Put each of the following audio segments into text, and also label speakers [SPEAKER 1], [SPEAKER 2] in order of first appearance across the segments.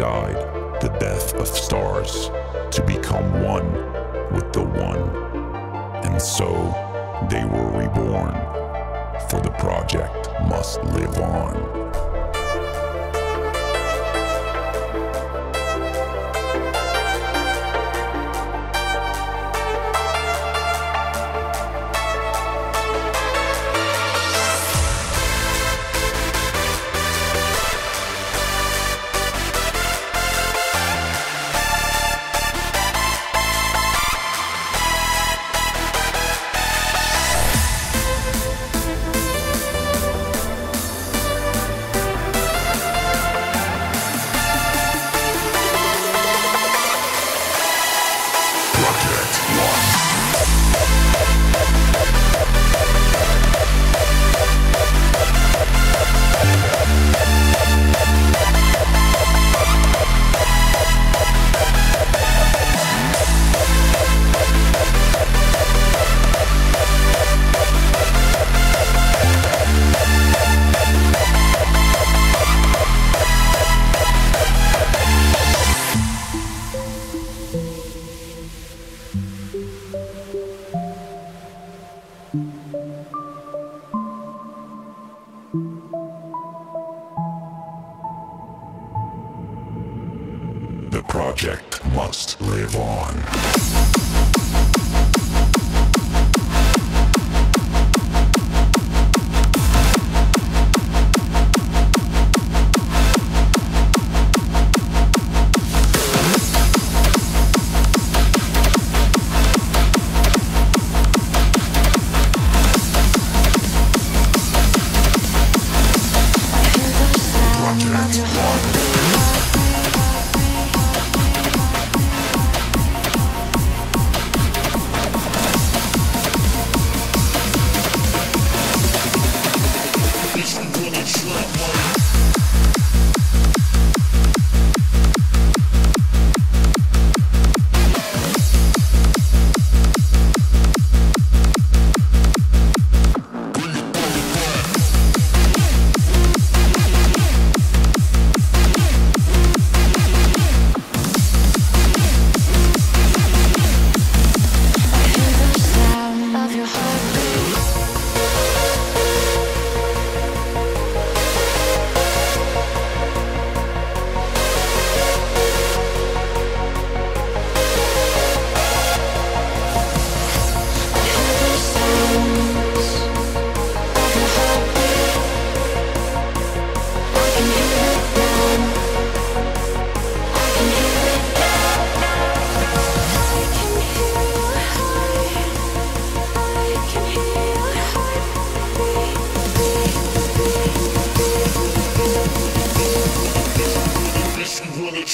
[SPEAKER 1] died the
[SPEAKER 2] death of stars to become one with the
[SPEAKER 3] One. And so they were reborn, for
[SPEAKER 4] the project must live on.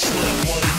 [SPEAKER 2] Never drop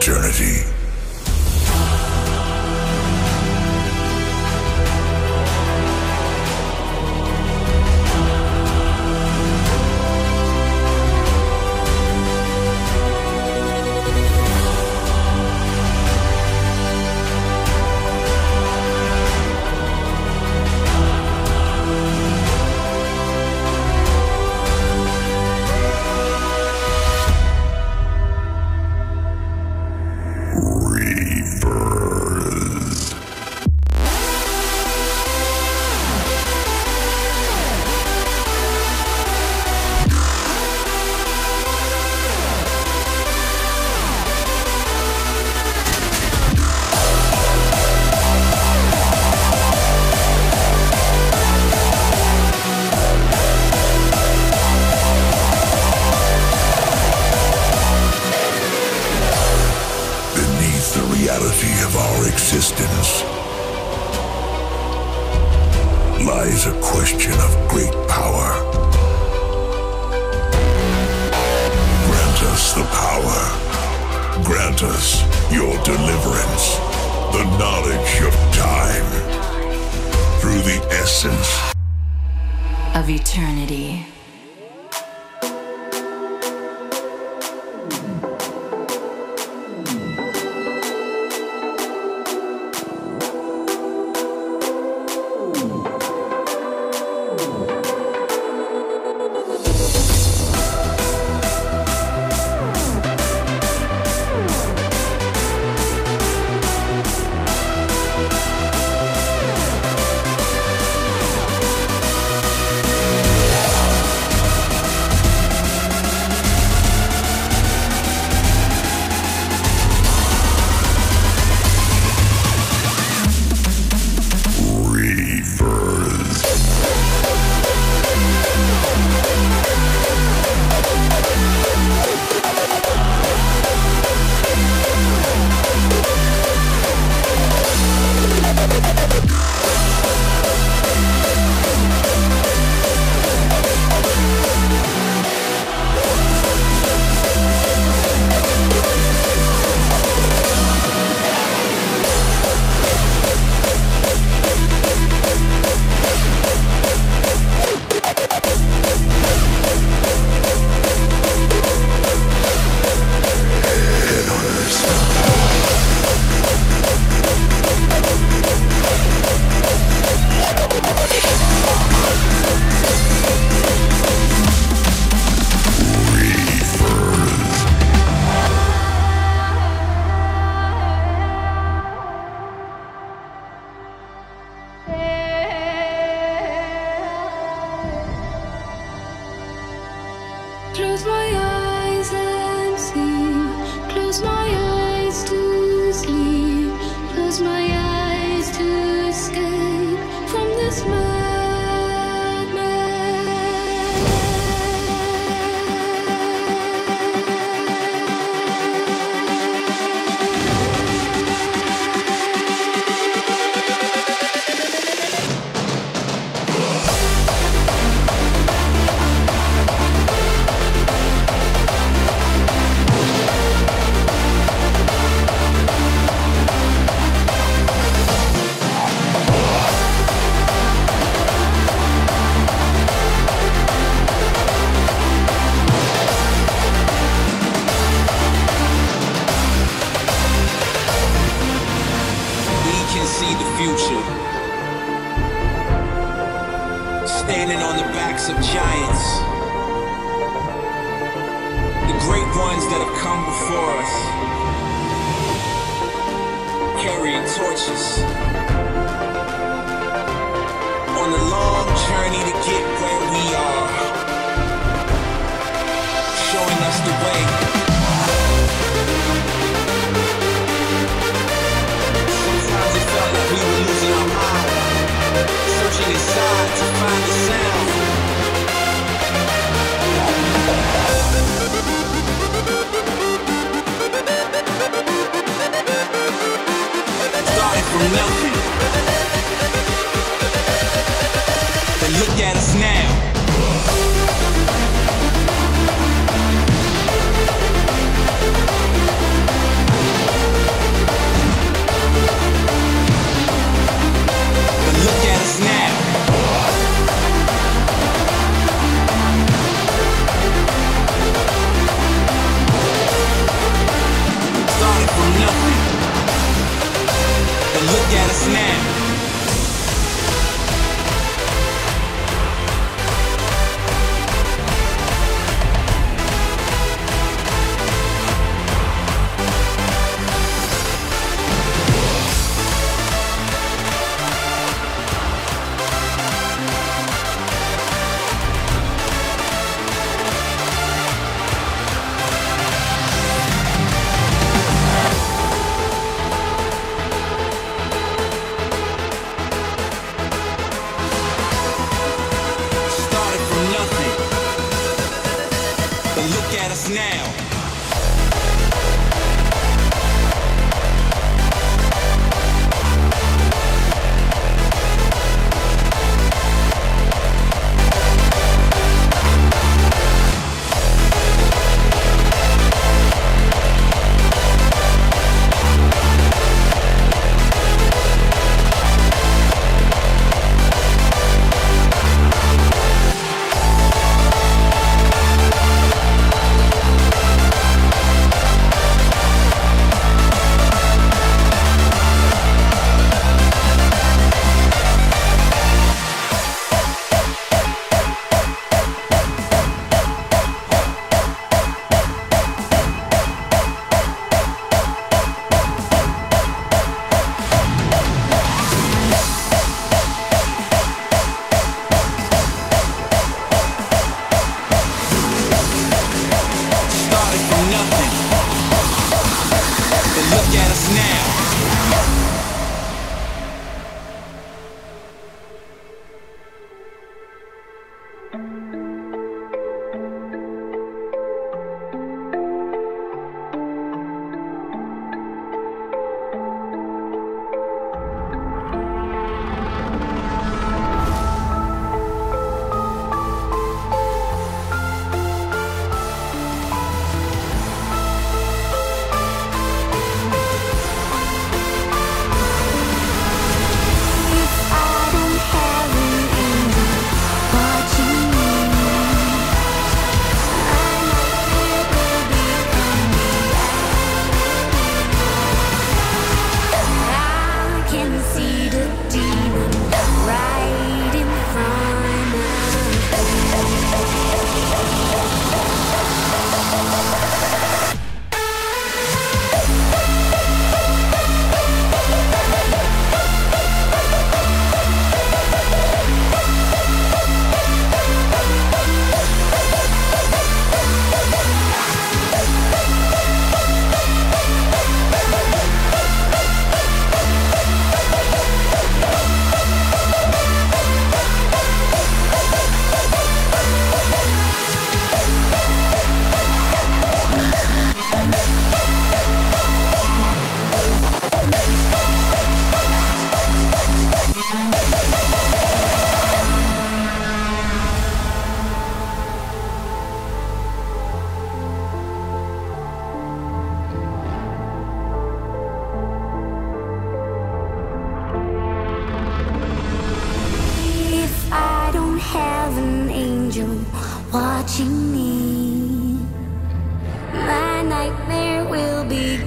[SPEAKER 1] eternity.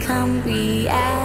[SPEAKER 5] Will become reality.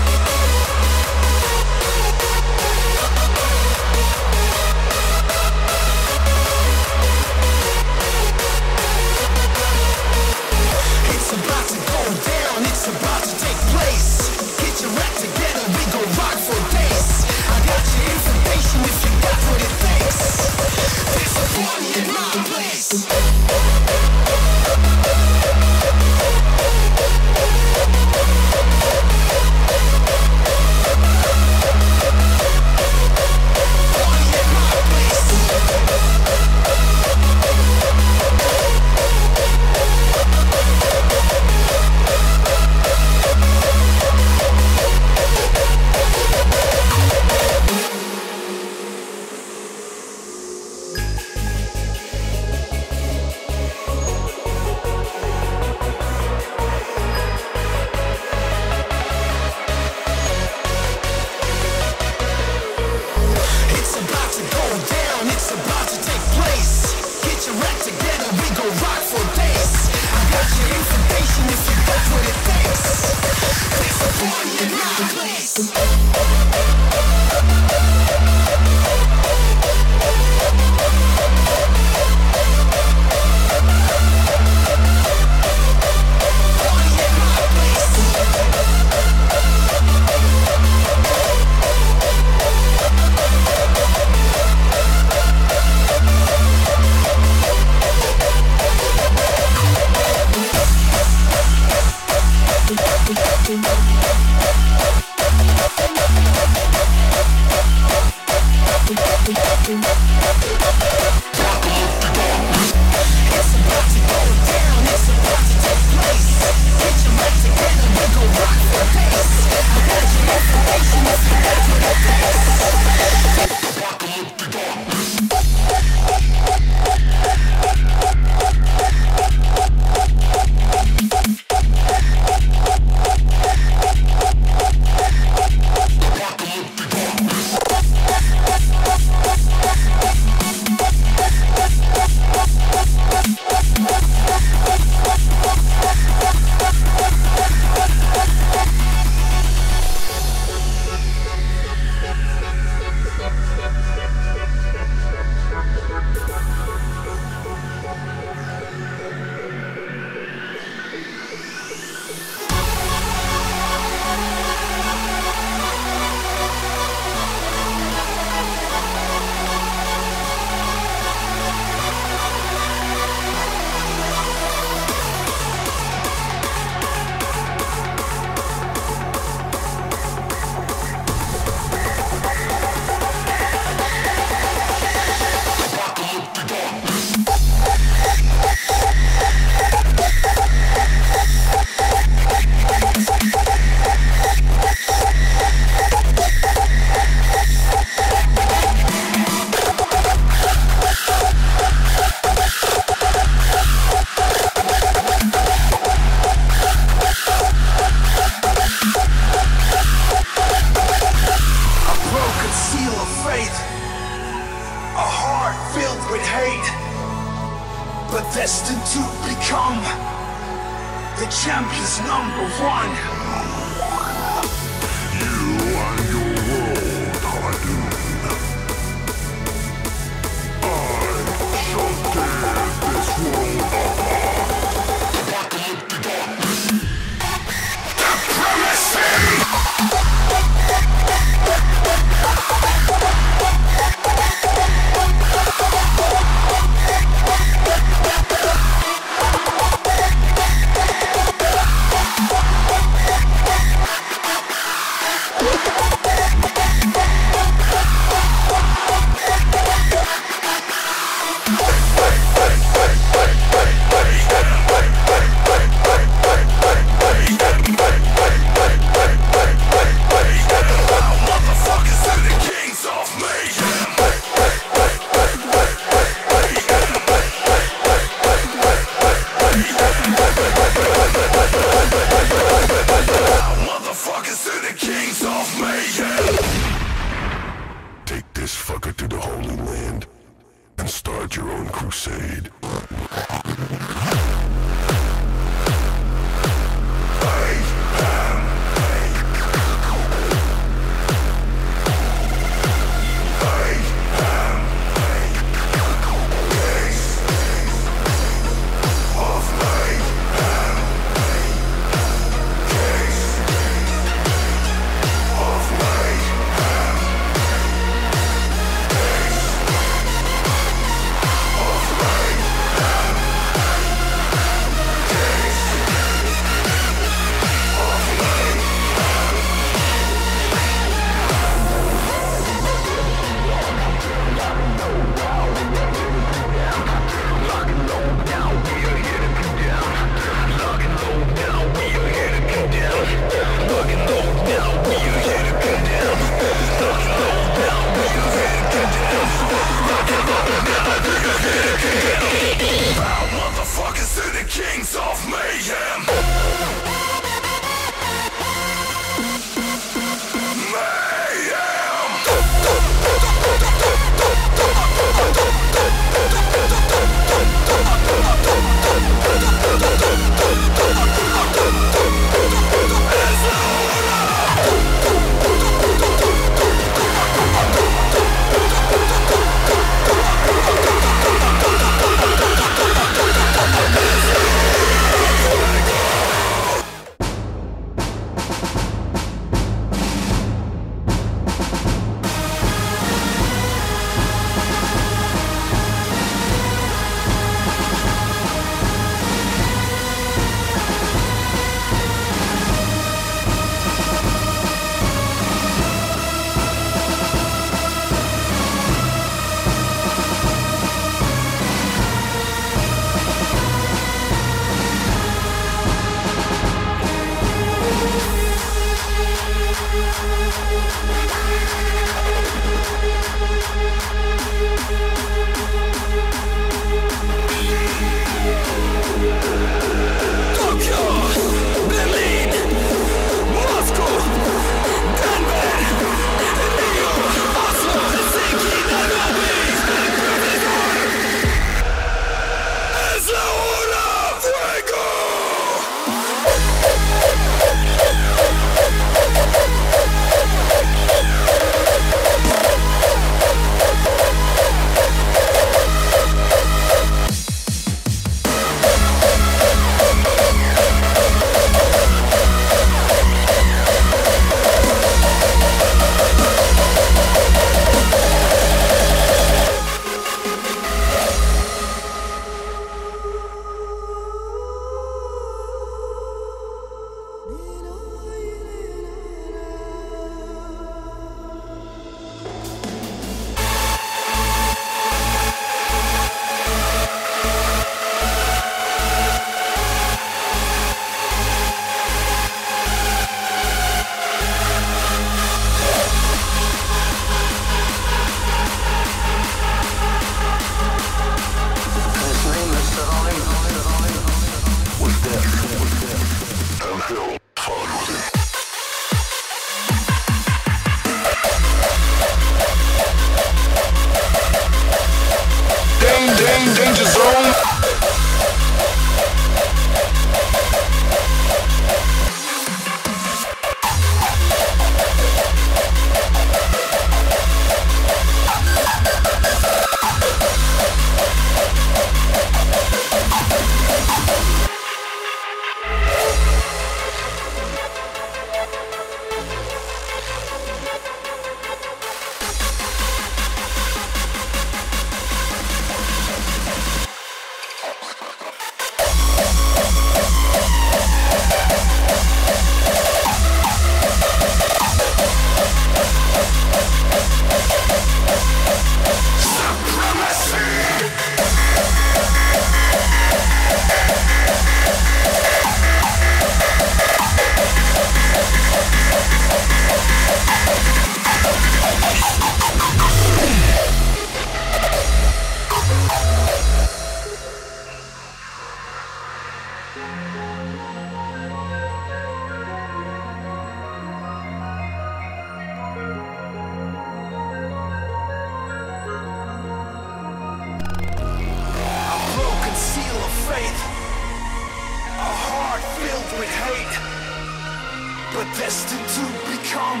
[SPEAKER 2] But
[SPEAKER 6] destined to become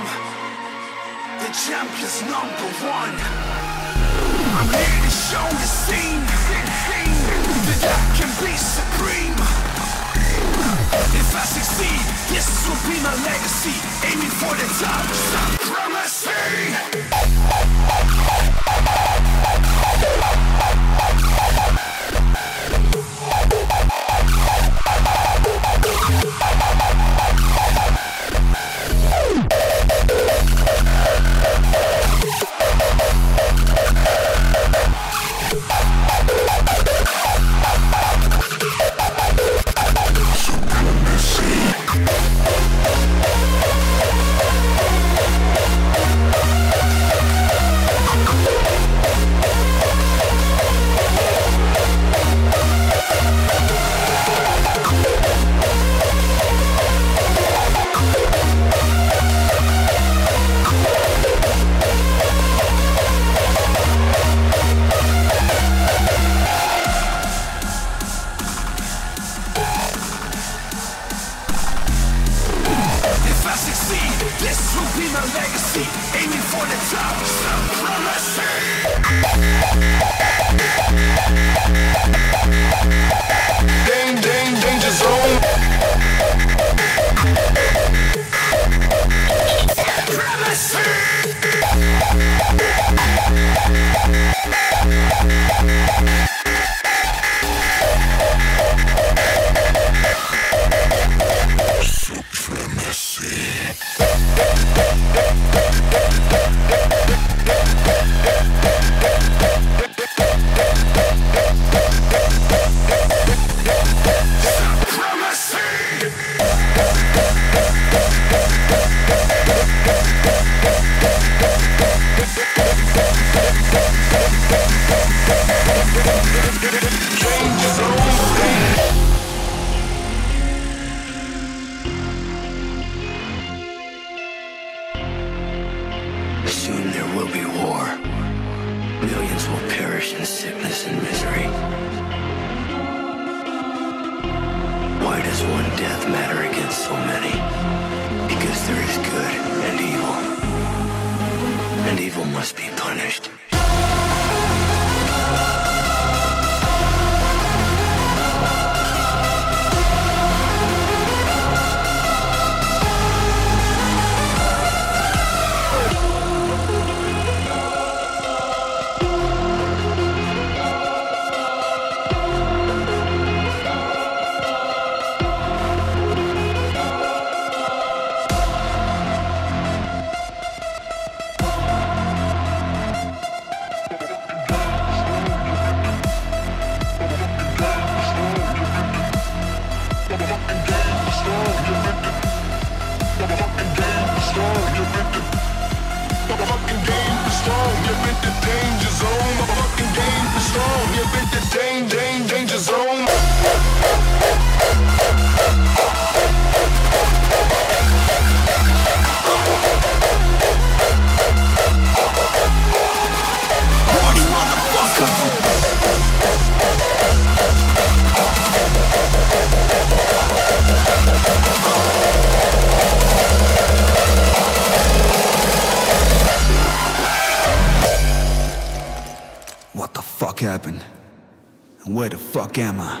[SPEAKER 6] the champion's number one. I'm here to show the scene that I can be supreme. If I succeed, this will be my legacy, aiming for the top. Supremacy. Gamma.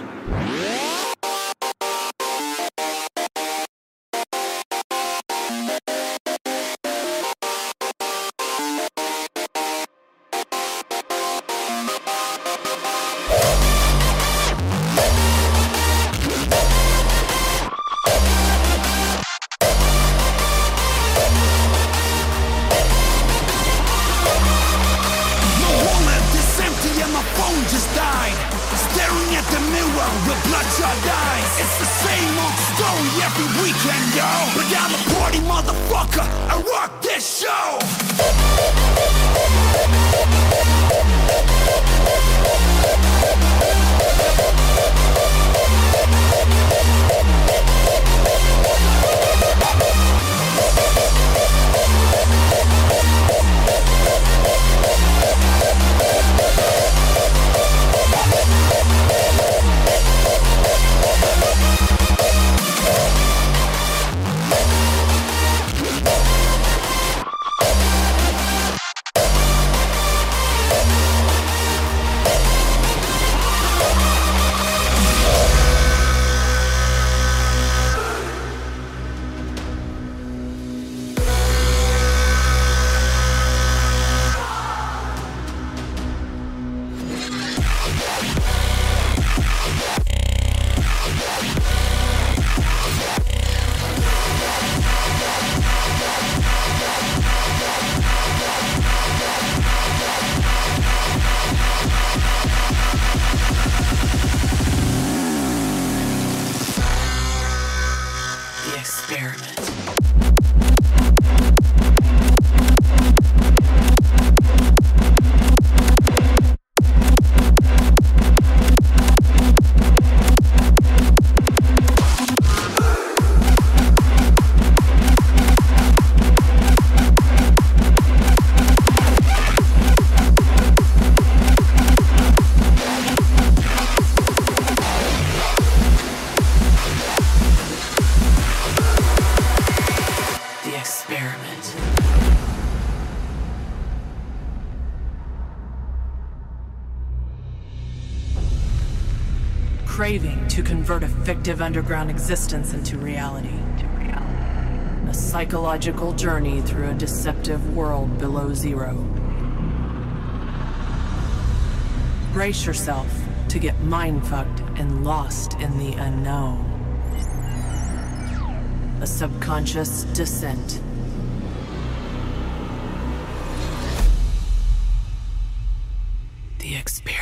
[SPEAKER 6] a
[SPEAKER 7] fictive underground existence into reality. A psychological journey through a deceptive world below zero. Brace yourself to get mind fucked and lost in the unknown. A subconscious descent
[SPEAKER 2] experience.